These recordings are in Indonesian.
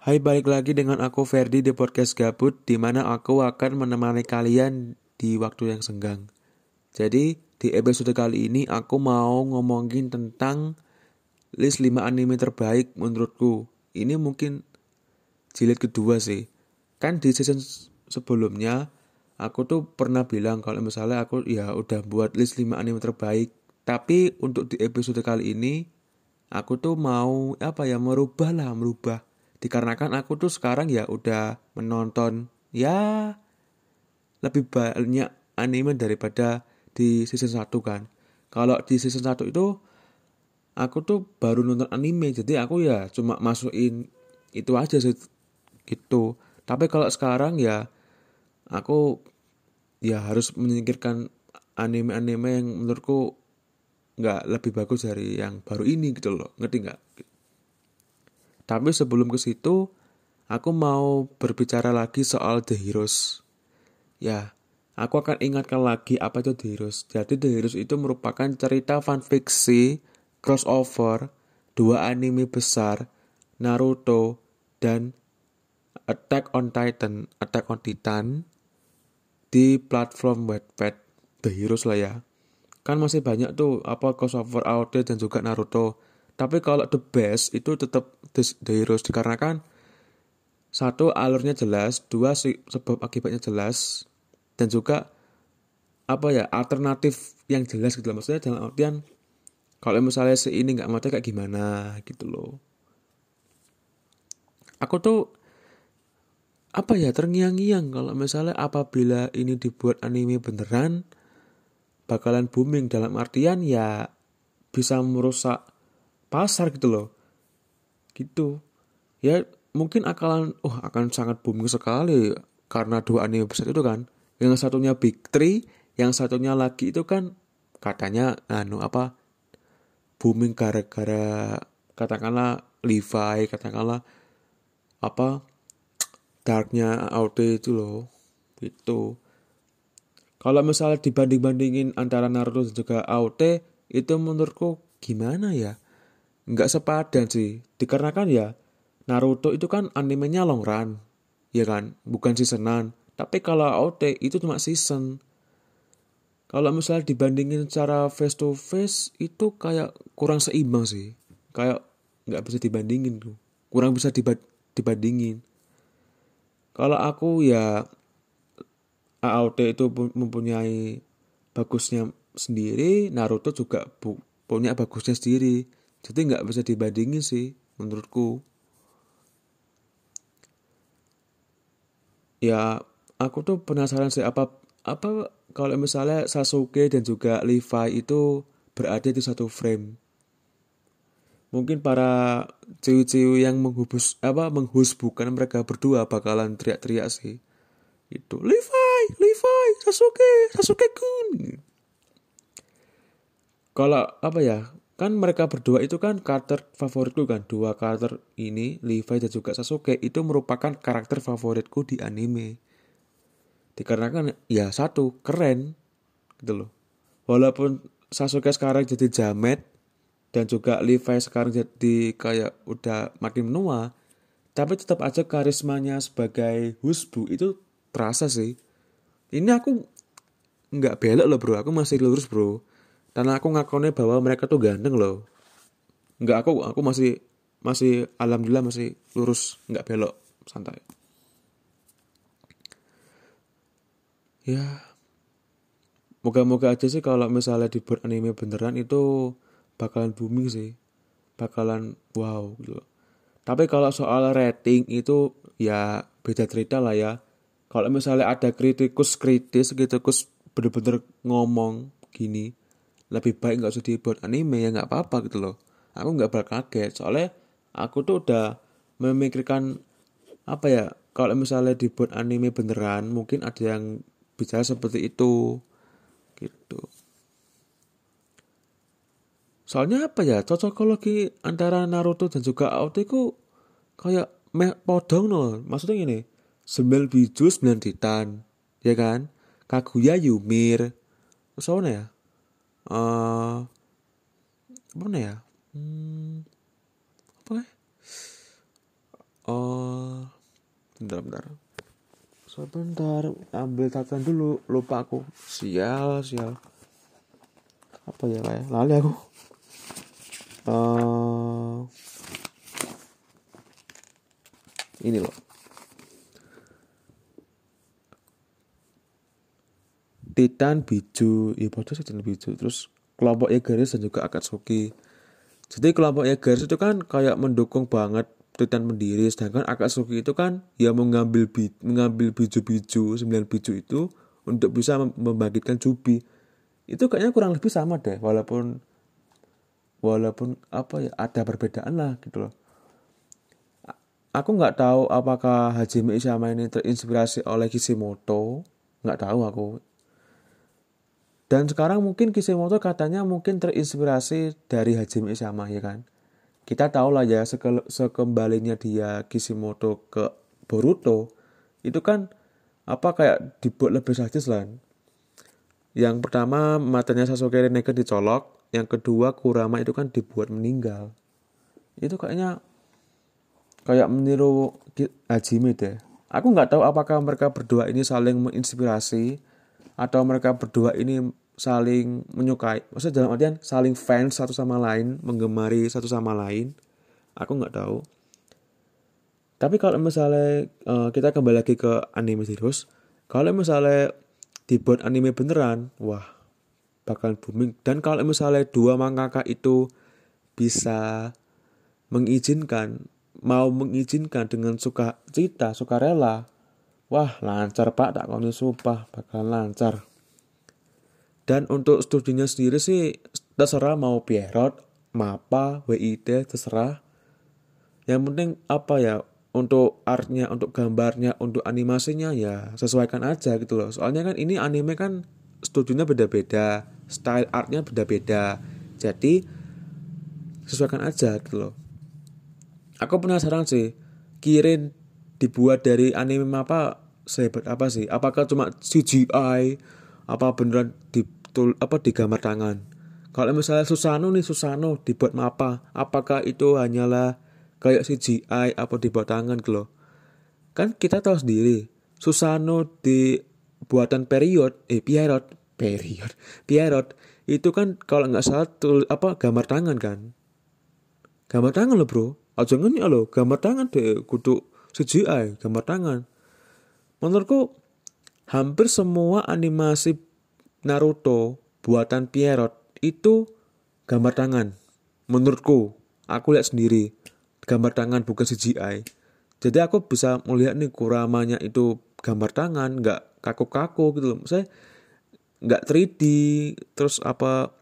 Hai, balik lagi dengan aku Ferdi di podcast Gabut, di mana aku akan menemani kalian di waktu yang senggang. Jadi, di episode kali ini aku mau ngomongin tentang list 5 anime terbaik menurutku. Ini mungkin jilid kedua sih. Kan di season sebelumnya aku tuh pernah bilang kalau misalnya aku ya udah buat list 5 anime terbaik. Tapi untuk di episode kali ini aku tuh mau apa ya merubah lah, merubah dikarenakan aku tuh sekarang ya udah menonton ya lebih banyak anime daripada di season 1 kan. Kalau di season 1 itu aku tuh baru nonton anime jadi aku ya cuma masukin itu aja sih gitu. Tapi kalau sekarang ya aku ya harus menyingkirkan anime-anime yang menurutku nggak lebih bagus dari yang baru ini gitu loh. Ngerti nggak tapi sebelum ke situ, aku mau berbicara lagi soal The Heroes. Ya, aku akan ingatkan lagi apa itu The Heroes. Jadi The Heroes itu merupakan cerita fanfiksi crossover dua anime besar, Naruto dan Attack on Titan, Attack on Titan di platform Wattpad The Heroes lah ya. Kan masih banyak tuh apa crossover AOT dan juga Naruto tapi kalau the best itu tetap the, heroes dikarenakan satu alurnya jelas, dua sebab akibatnya jelas, dan juga apa ya alternatif yang jelas gitu loh. Maksudnya dalam artian kalau misalnya si ini nggak mati kayak gimana gitu loh. Aku tuh apa ya terngiang-ngiang kalau misalnya apabila ini dibuat anime beneran bakalan booming dalam artian ya bisa merusak pasar gitu loh. Gitu. Ya mungkin akalan oh akan sangat booming sekali karena dua anime besar itu kan. Yang satunya Big Three yang satunya lagi itu kan katanya anu apa booming gara-gara katakanlah Levi katakanlah apa darknya AOT itu loh. Itu kalau misalnya dibanding-bandingin antara Naruto dan juga AOT itu menurutku gimana ya nggak sepadan sih. Dikarenakan ya Naruto itu kan animenya long run ya kan? Bukan seasonan. Tapi kalau AOT itu cuma season. Kalau misalnya dibandingin secara face to face itu kayak kurang seimbang sih. Kayak nggak bisa dibandingin tuh. Kurang bisa dibandingin. Kalau aku ya AOT itu mempunyai bagusnya sendiri Naruto juga punya bagusnya sendiri jadi nggak bisa dibandingin sih menurutku. Ya aku tuh penasaran sih apa apa kalau misalnya Sasuke dan juga Levi itu berada di satu frame? Mungkin para ciwi-ciwi yang menghubus apa menghusbukan mereka berdua bakalan teriak-teriak sih. Itu Levi Levi Sasuke Sasuke kun kalau apa ya kan mereka berdua itu kan karakter favoritku kan. Dua karakter ini Levi dan juga Sasuke itu merupakan karakter favoritku di anime. Dikarenakan ya satu keren. Gitu loh. Walaupun Sasuke sekarang jadi jamet dan juga Levi sekarang jadi kayak udah makin menua tapi tetap aja karismanya sebagai husbu itu terasa sih. Ini aku nggak belok loh bro. Aku masih lurus bro dan aku ngakonnya bahwa mereka tuh ganteng loh. Nggak aku aku masih masih alhamdulillah masih lurus nggak belok santai. Ya. Moga-moga aja sih kalau misalnya dibuat anime beneran itu bakalan booming sih. Bakalan wow gitu tapi kalau soal rating itu ya beda cerita lah ya. Kalau misalnya ada kritikus kritis kritikus bener-bener ngomong gini lebih baik nggak usah dibuat anime ya nggak apa-apa gitu loh. Aku nggak bakal kaget soalnya aku tuh udah memikirkan apa ya kalau misalnya dibuat anime beneran mungkin ada yang bisa seperti itu gitu. Soalnya apa ya cocokologi antara Naruto dan juga Aote ku kayak meh podong loh. Maksudnya gini sembilan biju sembilan titan ya kan? Kaguya Yumir soalnya ya Eh, uh, mana ya? Hmm, apa ya oh bentar bentar. Sebentar ambil catatan dulu. Lupa aku. Sial sial. Apa ya lah ya? lali aku. Uh, ini loh. Titan Biju ya bodoh sih Titan Biju. Terus kelompok Egaris dan juga Akatsuki. Jadi kelompok Egaris itu kan kayak mendukung banget Titan pendiri sedangkan Akatsuki itu kan ya mengambil bi mengambil biju-biju sembilan biju itu untuk bisa membangkitkan Jubi. Itu kayaknya kurang lebih sama deh walaupun walaupun apa ya ada perbedaan lah gitu loh. Aku nggak tahu apakah Hajime Isama ini terinspirasi oleh Kishimoto. Nggak tahu aku dan sekarang mungkin Kishimoto katanya mungkin terinspirasi dari Hajime Isama ya kan. Kita tahu lah ya seke, sekembalinya dia Kishimoto ke Boruto itu kan apa kayak dibuat lebih sadis lah. Yang pertama matanya Sasuke Rinnegan dicolok, yang kedua Kurama itu kan dibuat meninggal. Itu kayaknya kayak meniru Hajime deh. Aku nggak tahu apakah mereka berdua ini saling menginspirasi atau mereka berdua ini saling menyukai. Maksudnya dalam artian saling fans satu sama lain menggemari satu sama lain. Aku nggak tahu. Tapi kalau misalnya uh, kita kembali lagi ke anime serius kalau misalnya dibuat anime beneran wah bakal booming. Dan kalau misalnya dua mangaka itu bisa mengizinkan mau mengizinkan dengan suka cita suka rela wah lancar pak. Tak kau sumpah bakal lancar dan untuk studinya sendiri sih terserah mau Pierrot, Mapa, WIT, terserah. Yang penting apa ya, untuk artnya, untuk gambarnya, untuk animasinya ya sesuaikan aja gitu loh. Soalnya kan ini anime kan studionya beda-beda, style artnya beda-beda. Jadi sesuaikan aja gitu loh. Aku penasaran sih, Kirin dibuat dari anime apa sehebat apa sih? Apakah cuma CGI? Apa beneran di tul, apa digambar tangan. Kalau misalnya Susano nih Susano dibuat apa? Apakah itu hanyalah kayak CGI apa dibuat tangan gitu? Kan kita tahu sendiri Susano di buatan period eh Pierrot period Pierrot itu kan kalau nggak salah tul, apa gambar tangan kan gambar tangan loh bro aja ya loh gambar tangan deh kudu CGI gambar tangan menurutku hampir semua animasi Naruto buatan Pierrot itu gambar tangan. Menurutku, aku lihat sendiri gambar tangan bukan CGI. Jadi aku bisa melihat nih kuramanya itu gambar tangan, nggak kaku-kaku gitu loh. Saya nggak 3D, terus apa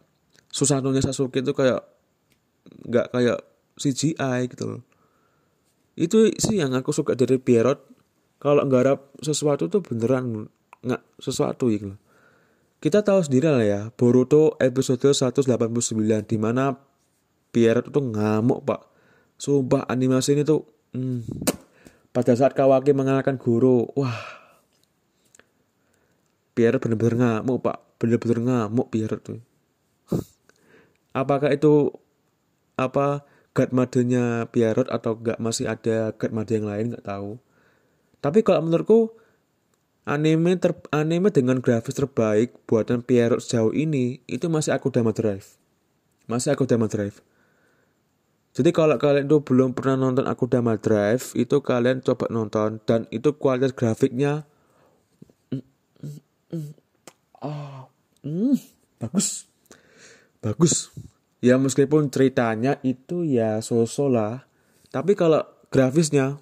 Susanoo-nya Sasuke itu kayak nggak kayak CGI gitu loh. Itu sih yang aku suka dari Pierrot. Kalau nggarap sesuatu tuh beneran nggak sesuatu gitu loh kita tahu sendiri lah ya, Boruto episode 189 di mana Pierre itu ngamuk pak. Sumpah animasi ini tuh hmm, pada saat Kawaki mengalahkan guru, wah Pierre bener-bener ngamuk pak, bener-bener ngamuk Pierre tuh. Apakah itu apa god madenya Pierrot atau gak masih ada made yang lain nggak tahu. Tapi kalau menurutku Anime ter anime dengan grafis terbaik buatan Pierrot sejauh ini itu masih aku Akudama Drive. Masih aku Akudama Drive. Jadi kalau kalian tuh belum pernah nonton aku Akudama Drive, itu kalian coba nonton dan itu kualitas grafiknya oh, mm, bagus. Bagus. Ya meskipun ceritanya itu ya sosok lah, tapi kalau grafisnya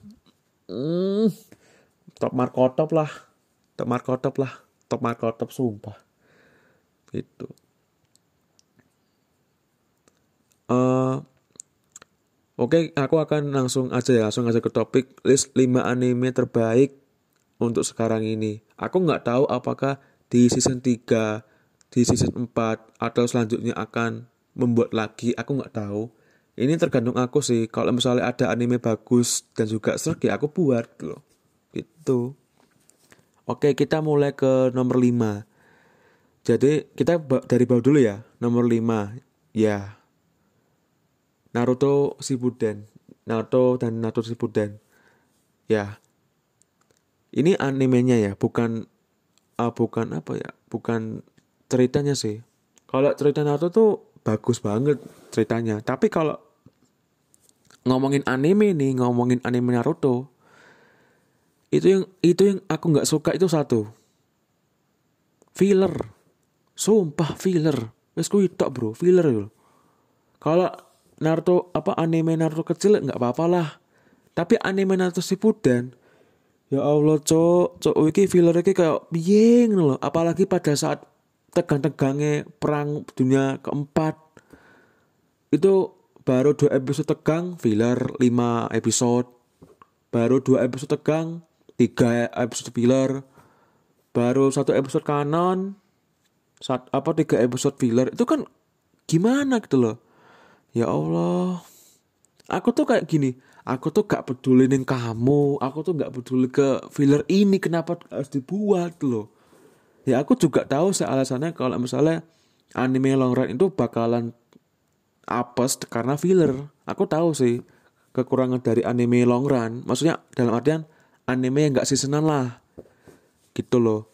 mm, top markotop lah top markotop lah top markotop sumpah itu uh, Oke, okay, aku akan langsung aja ya, langsung aja ke topik list 5 anime terbaik untuk sekarang ini. Aku nggak tahu apakah di season 3, di season 4, atau selanjutnya akan membuat lagi, aku nggak tahu. Ini tergantung aku sih, kalau misalnya ada anime bagus dan juga seru ya aku buat loh. Gitu. Oke, kita mulai ke nomor 5. Jadi kita dari bawah dulu ya. Nomor 5. Ya. Naruto Shippuden. Naruto dan Naruto Shippuden. Ya. ini animenya ya bukan uh, bukan apa ya bukan ceritanya sih kalau cerita Naruto tuh bagus banget ceritanya tapi kalau ngomongin anime nih ngomongin anime Naruto itu yang itu yang aku nggak suka itu satu. Filler. Sumpah filler. Wes tok bro. Filler loh kalau Naruto apa anime Naruto kecil nggak apa-apa lah. Tapi anime Naruto Shippuden ya Allah cok. Cok iki filler iki kayak piye loh apalagi pada saat tegang-tegangnya perang dunia keempat. Itu baru dua episode tegang filler lima episode. Baru dua episode tegang tiga episode filler baru satu episode kanon saat apa tiga episode filler itu kan gimana gitu loh ya Allah aku tuh kayak gini aku tuh gak peduli nih kamu aku tuh gak peduli ke filler ini kenapa harus dibuat loh ya aku juga tahu alasannya kalau misalnya anime long run itu bakalan apes karena filler. Aku tahu sih kekurangan dari anime long run. Maksudnya dalam artian anime yang gak seasonan lah. Gitu loh.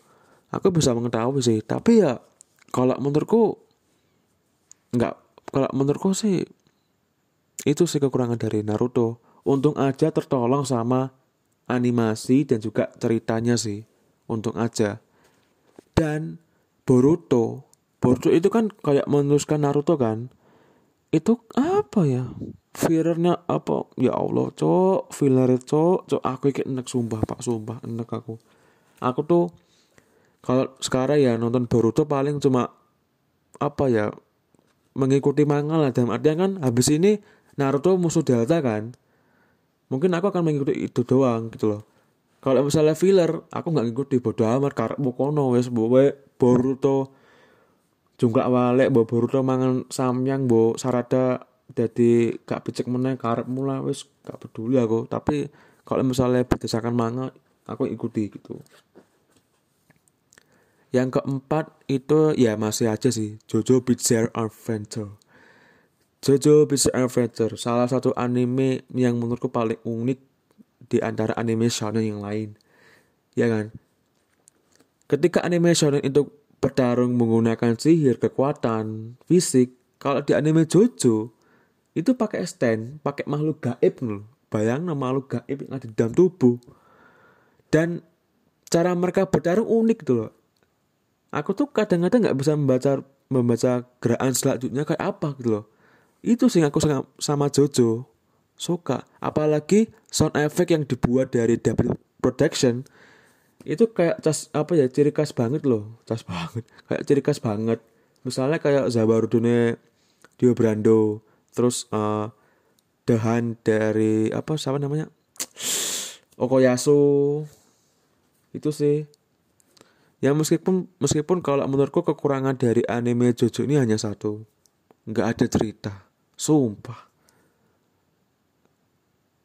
Aku bisa mengetahui sih. Tapi ya kalau menurutku nggak kalau menurutku sih itu sih kekurangan dari Naruto. Untung aja tertolong sama animasi dan juga ceritanya sih. Untung aja. Dan Boruto, Boruto itu kan kayak meneruskan Naruto kan itu apa ya fillernya apa? Ya Allah cok. Filler cok. Cok aku kayak enak sumpah pak. Sumpah enak aku. Aku tuh kalau sekarang ya nonton Boruto paling cuma apa ya mengikuti manga lah. Dalam artian kan habis ini Naruto musuh Delta kan. Mungkin aku akan mengikuti itu doang gitu loh. Kalau misalnya filler aku nggak ngikuti bodo amat. Karena kono wes Boruto. Jungklak walek mbok Boruto mangan samyang mbok. Sarada jadi gak becek meneh karep mula wis gak peduli aku. Tapi kalau misalnya berdasarkan manga aku ikuti gitu. Yang keempat itu ya masih aja sih Jojo Bizarre Adventure. Jojo Bizarre Adventure salah satu anime yang menurutku paling unik di antara anime shonen yang lain. Ya kan? Ketika anime shonen itu bertarung menggunakan sihir kekuatan fisik kalau di anime Jojo itu pakai stand pakai makhluk gaib loh bayang nama makhluk gaib yang ada di dalam tubuh. Dan cara mereka bertarung unik gitu loh. Aku tuh kadang-kadang nggak bisa membaca membaca gerakan selanjutnya kayak apa gitu loh. Itu sih aku sama Jojo suka. Apalagi sound effect yang dibuat dari double production itu kayak cas apa ya ciri khas banget loh. Cas banget kayak ciri khas banget. Misalnya kayak Zabarudune Dio Brando terus uh, Dehan dari apa siapa namanya? Okoyasu. Itu sih. Ya meskipun meskipun kalau menurutku kekurangan dari anime Jojo ini hanya satu. Nggak ada cerita. Sumpah.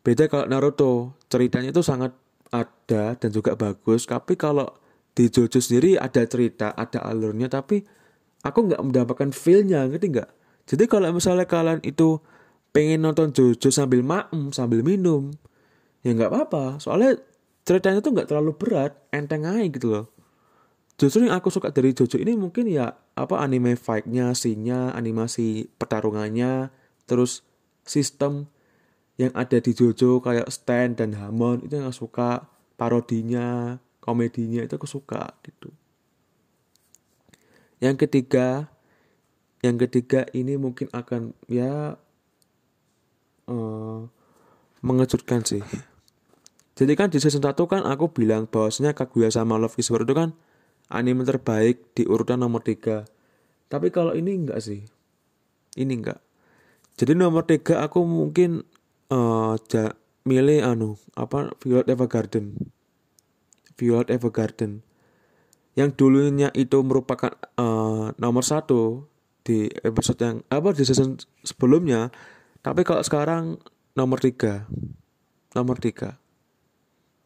Beda kalau Naruto. Ceritanya itu sangat ada dan juga bagus. Tapi kalau di Jojo sendiri ada cerita ada alurnya. Tapi aku nggak mendapatkan feelnya. Ngerti nggak jadi kalau misalnya kalian itu pengen nonton Jojo sambil maem sambil minum ya nggak apa-apa. Soalnya ceritanya tuh nggak terlalu berat enteng aja gitu loh. Justru yang aku suka dari Jojo ini mungkin ya apa anime fight-nya, scene-nya, animasi pertarungannya, terus sistem yang ada di Jojo kayak Stan dan Hamon itu yang aku suka. Parodinya komedinya itu aku suka gitu. Yang ketiga yang ketiga ini mungkin akan ya uh, mengejutkan sih. Jadi kan di season 1 kan aku bilang bahwasanya Kaguya sama Love is War itu kan anime terbaik di urutan nomor 3 tapi kalau ini enggak sih. Ini enggak. Jadi nomor 3 aku mungkin uh, ja, milih anu apa Violet Evergarden. Violet Evergarden. Yang dulunya itu merupakan uh, nomor satu di episode yang apa di season sebelumnya. Tapi kalau sekarang nomor tiga. Nomor tiga.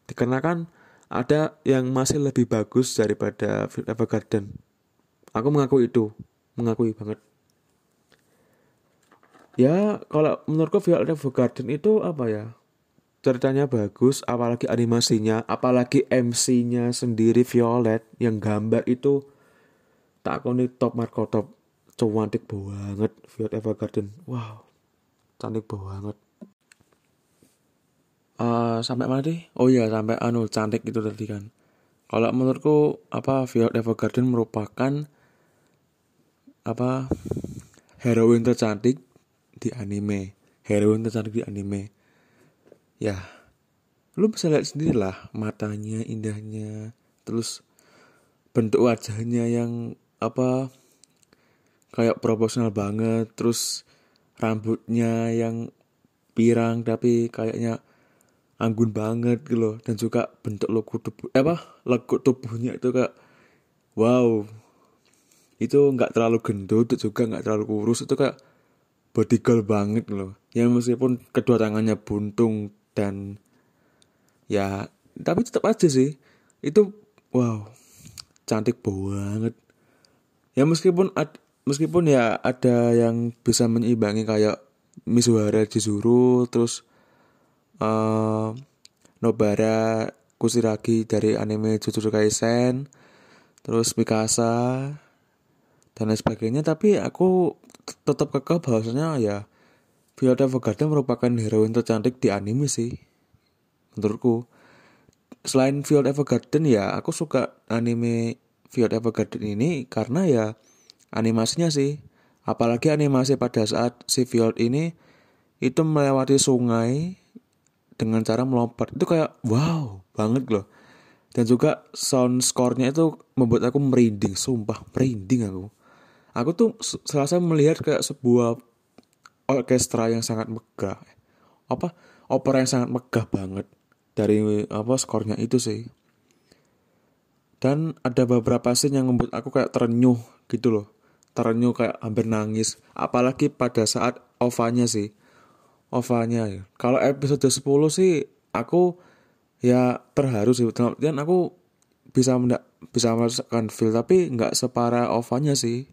Dikarenakan ada yang masih lebih bagus daripada Evergarden aku mengaku itu. Mengakui banget. Ya kalau menurutku Violet Evergarden itu apa ya? Ceritanya bagus, apalagi animasinya, apalagi MC-nya sendiri Violet yang gambar itu tak koni top marko top cantik banget Violet Evergarden. Wow, cantik banget. Uh, sampai mana sih? Oh iya sampai anu cantik itu tadi kan. Kalau menurutku apa Violet Evergarden merupakan apa heroin tercantik di anime. Heroin tercantik di anime ya lu bisa lihat sendiri lah matanya indahnya terus bentuk wajahnya yang apa kayak proporsional banget terus rambutnya yang pirang tapi kayaknya anggun banget gitu loh. Dan juga bentuk lekuk tubuh eh apa lekuk tubuhnya itu kayak wow. Itu nggak terlalu gendut juga nggak terlalu kurus itu kayak body banget loh. Ya meskipun kedua tangannya buntung dan ya tapi tetap aja sih. Itu wow cantik banget. Ya meskipun ad, meskipun ya ada yang bisa menyeimbangi kayak Misuhara Chizuru terus uh, Nobara Kusiragi dari anime Jujutsu Kaisen terus Mikasa dan lain sebagainya. Tapi aku tetap kekeh bahwasanya ya Violet Evergarden merupakan heroin tercantik di anime sih menurutku. Selain Violet Evergarden ya aku suka anime Violet Evergarden ini karena ya animasinya sih. Apalagi animasi pada saat si Violet ini itu melewati sungai dengan cara melompat itu kayak wow banget loh. Dan juga sound score-nya itu membuat aku merinding sumpah merinding aku. Aku tuh selasa melihat kayak sebuah orkestra yang sangat megah. Apa opera yang sangat megah banget dari apa skornya itu sih. Dan ada beberapa scene yang membuat aku kayak terenyuh gitu loh terenyuh kayak hampir nangis. Apalagi pada saat ovanya sih. Ovanya ya. Kalau episode 10 sih aku ya terharu sih. Dan aku bisa mendak bisa merasakan feel tapi nggak separah ovanya sih.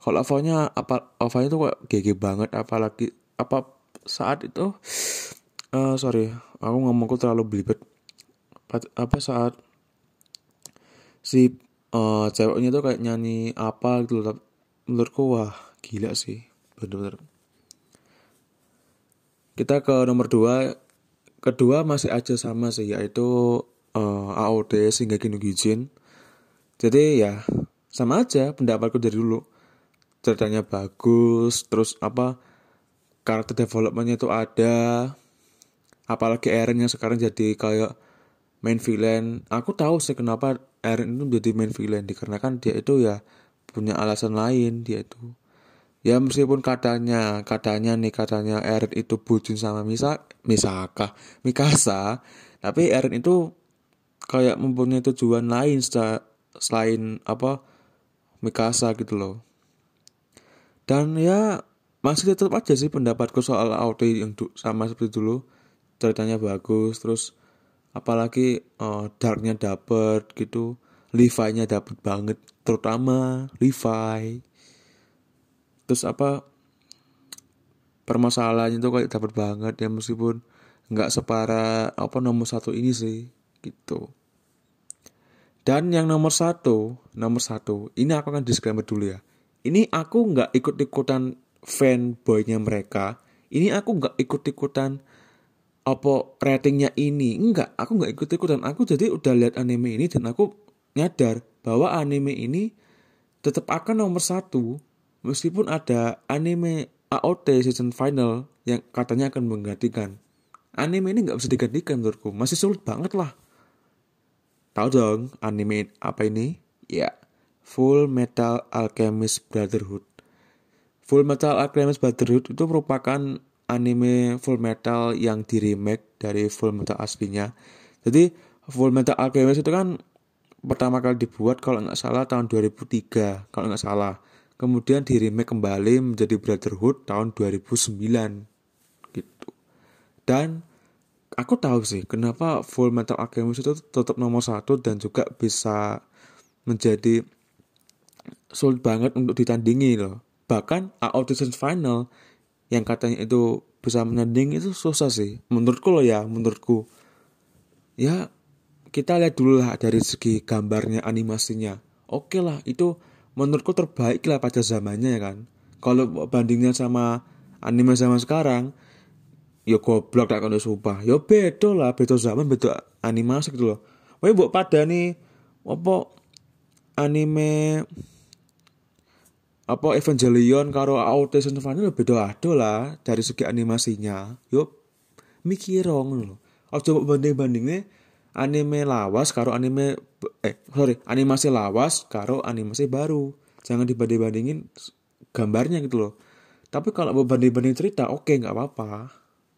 Kalau Avanya apa Avanya tuh kayak GG banget apalagi apa saat itu uh, sorry aku ngomongku terlalu belibet. Apa saat si uh, ceweknya tuh kayak nyanyi apa gitu menurutku wah gila sih bener-bener. Kita ke nomor dua. Kedua masih aja sama sih yaitu uh, eh, AOD sehingga Gijin jadi ya sama aja pendapatku dari dulu. Ceritanya bagus terus apa karakter developmentnya itu ada. Apalagi Eren yang sekarang jadi kayak main villain. Aku tahu sih kenapa Eren itu menjadi main villain dikarenakan dia itu ya punya alasan lain dia itu. Ya meskipun katanya katanya nih katanya Eren itu bucin sama Misa Misaka Mikasa tapi Eren itu kayak mempunyai tujuan lain selain apa Mikasa gitu loh. Dan ya masih tetap aja sih pendapatku soal auto yang sama seperti dulu. Ceritanya bagus terus apalagi uh, darknya dapet gitu Levi-nya dapet banget terutama Levi. Terus apa permasalahannya itu kayak dapet banget ya meskipun nggak separah apa nomor satu ini sih gitu. Dan yang nomor satu nomor satu ini aku akan disclaimer dulu ya. Ini aku nggak ikut-ikutan fanboynya mereka. Ini aku nggak ikut-ikutan apa ratingnya ini. Enggak aku nggak ikut-ikutan. Aku jadi udah lihat anime ini dan aku nyadar bahwa anime ini tetap akan nomor satu meskipun ada anime AOT season final yang katanya akan menggantikan anime ini nggak bisa digantikan menurutku masih sulit banget lah tahu dong anime apa ini ya Full Metal Alchemist Brotherhood. Full Metal Alchemist Brotherhood itu merupakan anime Full Metal yang di remake dari Full Metal aslinya. Jadi Full Metal Alchemist itu kan pertama kali dibuat kalau nggak salah tahun 2003 kalau nggak salah. Kemudian di remake kembali menjadi Brotherhood tahun 2009 gitu. Dan aku tahu sih kenapa Full Metal Alchemist itu tetap nomor satu dan juga bisa menjadi sulit banget untuk ditandingi loh. Bahkan audition final yang katanya itu bisa menanding itu susah sih menurutku loh ya menurutku ya kita lihat dulu lah dari segi gambarnya animasinya oke lah itu menurutku terbaik lah pada zamannya ya kan kalau bandingnya sama anime zaman sekarang ya goblok tak kena sumpah ya beda lah beda zaman beda animasi gitu loh Wah buat pada nih apa anime apa Evangelion karo Autism Symphony beda ado lah dari segi animasinya. Yo mikir ngono lho. Aja banding-bandingne anime lawas karo anime eh sorry, animasi lawas karo animasi baru. Jangan dibanding-bandingin gambarnya gitu loh. Tapi kalau mau banding-banding cerita oke okay, nggak apa-apa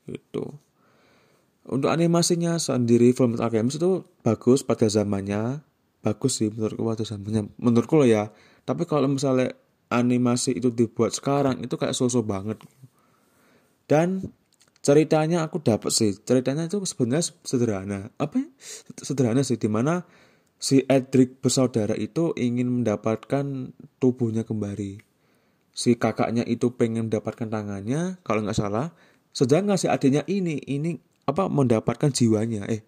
gitu. Untuk animasinya sendiri Film Alchemist itu bagus pada zamannya, bagus sih menurutku pada zamannya. Menurutku loh ya. Tapi kalau misalnya animasi itu dibuat sekarang itu kayak sosok banget dan ceritanya aku dapat sih. Ceritanya itu sebenarnya sederhana. Apa ya? sederhana sih di mana si Edric bersaudara itu ingin mendapatkan tubuhnya kembali. Si kakaknya itu pengen mendapatkan tangannya kalau nggak salah. Sedangkan si adiknya ini ini apa mendapatkan jiwanya. Eh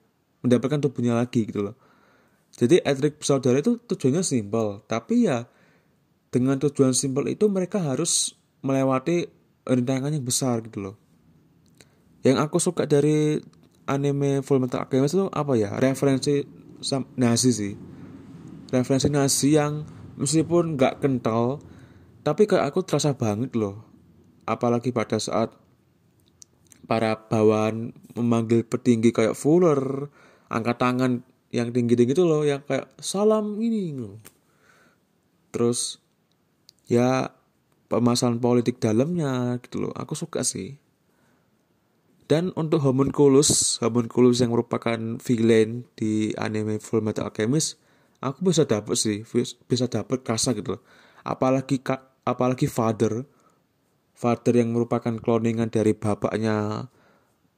mendapatkan tubuhnya lagi gitu loh. Jadi Edric bersaudara itu tujuannya simpel. Tapi ya dengan tujuan simpel itu mereka harus melewati rintangan yang besar gitu loh yang aku suka dari anime Full Metal Alchemist itu apa ya? Referensi nasi sih. Referensi nasi yang meskipun nggak kental tapi kayak aku terasa banget loh. Apalagi pada saat para bawahan memanggil petinggi kayak Fuller angkat tangan yang tinggi-tinggi itu loh yang kayak salam ini loh terus ya permasalahan politik dalamnya gitu loh. Aku suka sih dan untuk homunculus homunculus yang merupakan villain di anime Full Metal Alchemist aku bisa dapet sih bisa dapet kasa gitu loh. Apalagi apalagi father. Father yang merupakan cloningan dari bapaknya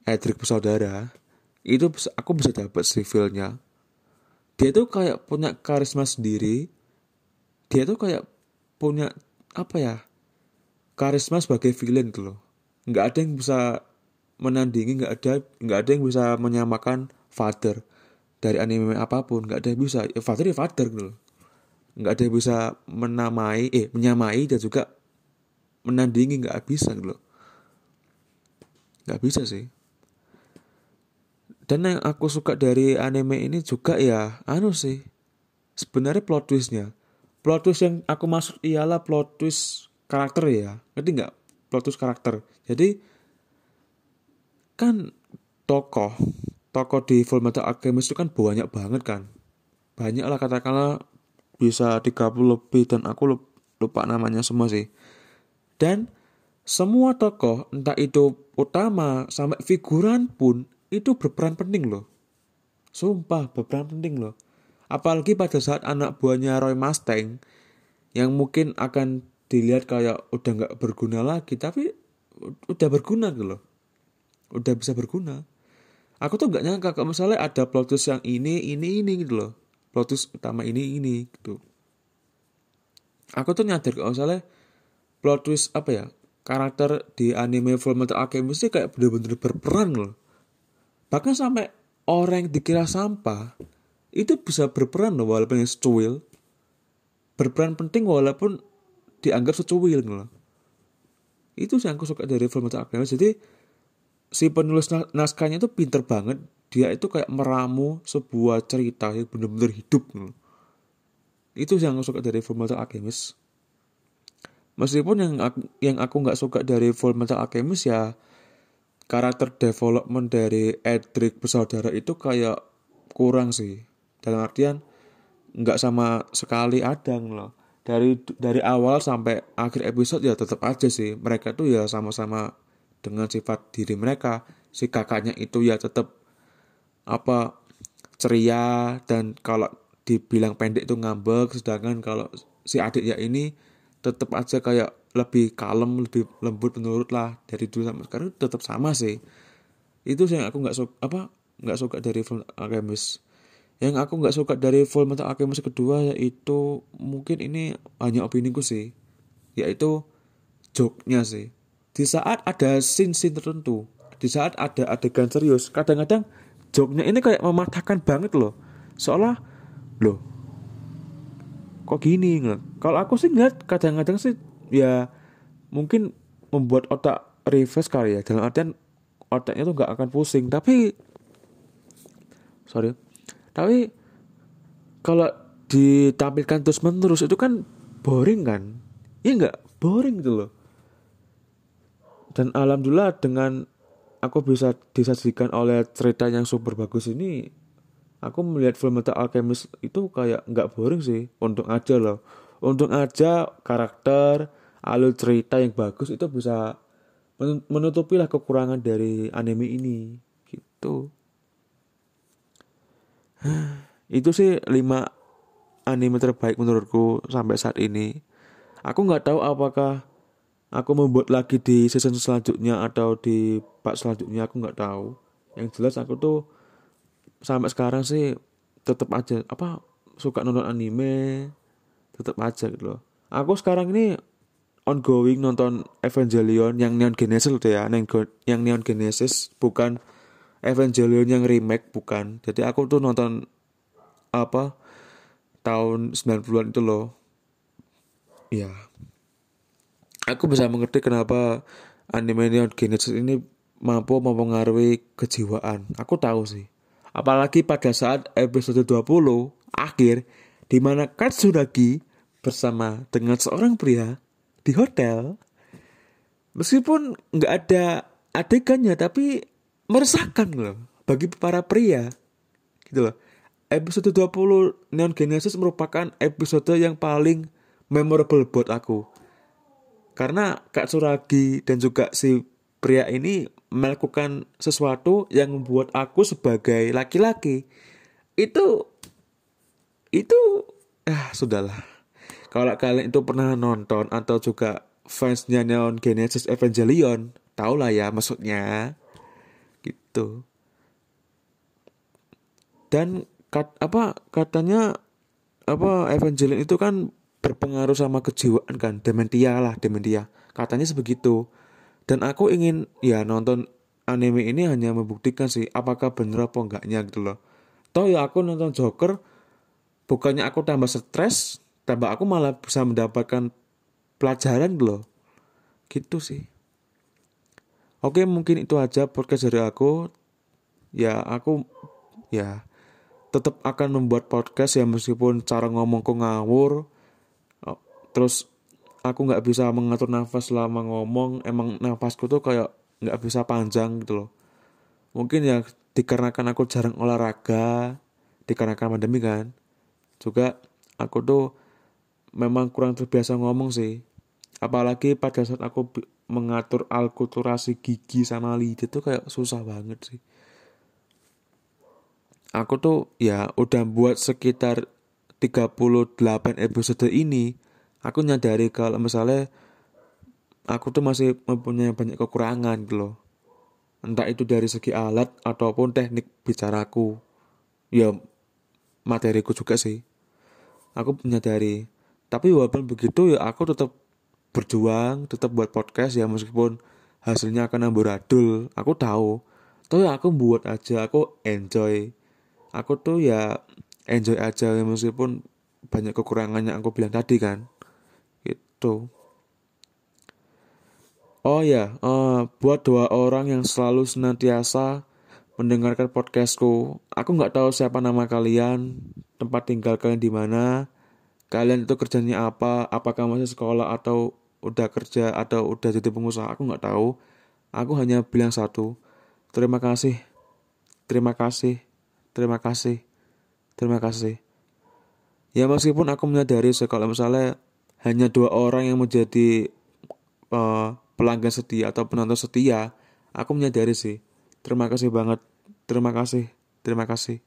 Edric bersaudara. Itu aku bisa dapet sih feelnya. Dia tuh kayak punya karisma sendiri. Dia tuh kayak punya apa ya karisma sebagai villain gitu loh. Nggak ada yang bisa menandingi nggak ada nggak ada yang bisa menyamakan father dari anime apa pun nggak ada yang bisa. Ya father ya father gitu nggak ada yang bisa menamai eh menyamai dan juga menandingi nggak bisa gitu nggak bisa sih. Dan yang aku suka dari anime ini juga ya anu sih sebenarnya plot twistnya. Plot twist yang aku maksud ialah plot twist karakter ya. Ngerti nggak? Plot twist karakter. Jadi kan tokoh tokoh di Full Metal Alchemist itu kan banyak banget kan? Banyak lah katakanlah bisa 30 lebih dan aku lupa namanya semua sih. Dan semua tokoh entah itu utama sampai figuran pun itu berperan penting loh. Sumpah berperan penting loh. Apalagi pada saat anak buahnya Roy Mustang yang mungkin akan dilihat kayak udah nggak berguna lagi, tapi udah berguna gitu loh. Udah bisa berguna. Aku tuh nggak nyangka kalau misalnya ada plot twist yang ini, ini, ini gitu loh. Plot twist utama ini, ini gitu. Aku tuh nyadar kalau misalnya plot twist apa ya, karakter di anime Full Metal Alchemist sih kayak bener-bener berperan loh. Bahkan sampai orang yang dikira sampah itu bisa berperan loh walaupun yang secuil berperan penting walaupun dianggap secuil loh itu sih yang aku suka dari film Metal Alchemist jadi si penulis naskahnya itu pinter banget. Dia itu kayak meramu sebuah cerita yang benar-benar hidup loh. itu yang aku suka dari Full Metal Alchemist. Meskipun yang aku, yang aku nggak suka dari Full Metal Alchemist ya karakter development dari Edric bersaudara itu kayak kurang sih. Dalam artian nggak sama sekali ada loh. Dari dari awal sampai akhir episode ya tetap aja sih. Mereka tuh ya sama-sama dengan sifat diri mereka si kakaknya itu ya tetap apa ceria dan kalau dibilang pendek itu ngambek sedangkan kalau si adiknya ini tetap aja kayak lebih kalem lebih lembut menurut lah dari dulu sampai sekarang tetap sama sih itu yang aku nggak suka apa nggak suka dari film Alchemist yang aku nggak suka dari Full Metal Alchemist kedua yaitu mungkin ini hanya opini ku sih, yaitu joke-nya sih. Di saat ada scene-scene tertentu di saat ada adegan serius kadang-kadang joknya ini kayak mematahkan banget loh. Seolah loh kok gini kalau aku sih ngeliat kadang-kadang sih ya mungkin membuat otak reverse kali ya. Dalam artian otaknya tuh nggak akan pusing. Tapi sorry tapi kalau ditampilkan terus menerus itu kan boring kan? Iya nggak? Boring gitu loh dan alhamdulillah dengan aku bisa disajikan oleh cerita yang super bagus ini aku melihat film Metal Alchemist itu kayak nggak boring sih untuk aja loh. Untuk aja karakter alur cerita yang bagus itu bisa menutupi lah kekurangan dari anime ini gitu. Itu sih lima anime terbaik menurutku sampai saat ini. Aku nggak tahu apakah aku membuat lagi di season selanjutnya atau di part selanjutnya aku nggak tahu. Yang jelas aku tuh sampai sekarang sih tetap aja apa suka nonton anime tetap aja gitu loh. Aku sekarang ini ongoing nonton Evangelion yang Neon Genesis loh ya yang Neon Genesis bukan Evangelion yang remake bukan. Jadi aku tuh nonton apa tahun 90-an itu loh. Ya aku bisa mengerti kenapa anime Neon Genesis ini mampu mempengaruhi kejiwaan. Aku tahu sih. Apalagi pada saat episode 20 akhir di mana Katsuragi bersama dengan seorang pria di hotel meskipun nggak ada adegannya tapi meresahkan loh bagi para pria. Gitu loh. Episode 20 Neon Genesis merupakan episode yang paling memorable buat aku karena Kak Suragi dan juga si pria ini melakukan sesuatu yang membuat aku sebagai laki-laki. Itu itu ah sudahlah. Kalau kalian itu pernah nonton atau juga fansnya Neon Genesis Evangelion tau lah ya maksudnya. Gitu. Dan kat, apa katanya apa Evangelion itu kan berpengaruh sama kejiwaan kan? Dementia lah dementia katanya sebegitu dan aku ingin ya nonton anime ini hanya membuktikan sih apakah bener apa enggaknya gitu loh. Toh ya aku nonton Joker bukannya aku tambah stres tambah aku malah bisa mendapatkan pelajaran gitu loh. Gitu sih. Oke mungkin itu aja podcast dari aku. Ya aku ya tetap akan membuat podcast ya meskipun cara ngomongku ngawur terus aku nggak bisa mengatur nafas selama ngomong. Emang nafasku tuh kayak nggak bisa panjang gitu loh. Mungkin ya dikarenakan aku jarang olahraga dikarenakan pandemi kan. Juga aku tuh memang kurang terbiasa ngomong sih. Apalagi pada saat aku mengatur alkulturasi gigi sama lidah tuh kayak susah banget sih. Aku tuh ya udah buat sekitar 38 episode ini aku nyadari kalau misalnya aku tuh masih mempunyai banyak kekurangan gitu loh. Entah itu dari segi alat ataupun teknik bicaraku. Ya materiku juga sih. Aku menyadari. Tapi walaupun begitu ya aku tetap berjuang tetap buat podcast ya meskipun hasilnya akan amburadul. Aku tahu. Ya aku buat aja aku enjoy. Aku tuh ya enjoy aja ya meskipun banyak kekurangannya aku bilang tadi kan gitu oh ya uh, buat dua orang yang selalu senantiasa mendengarkan podcastku aku nggak tahu siapa nama kalian tempat tinggal kalian di mana kalian itu kerjanya apa apakah masih sekolah atau udah kerja atau udah jadi pengusaha aku nggak tahu. Aku hanya bilang satu terima kasih terima kasih terima kasih terima kasih. Ya meskipun aku menyadari kalau misalnya hanya dua orang yang menjadi uh, pelanggan setia atau penonton setia, aku menyadari sih. Terima kasih banget. Terima kasih. Terima kasih.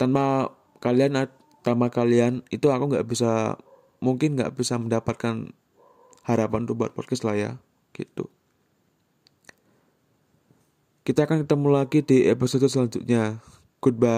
Tanpa kalian, tanpa kalian itu aku nggak bisa, mungkin nggak bisa mendapatkan harapan untuk buat podcast lah ya, gitu. Kita akan ketemu lagi di episode selanjutnya. Goodbye.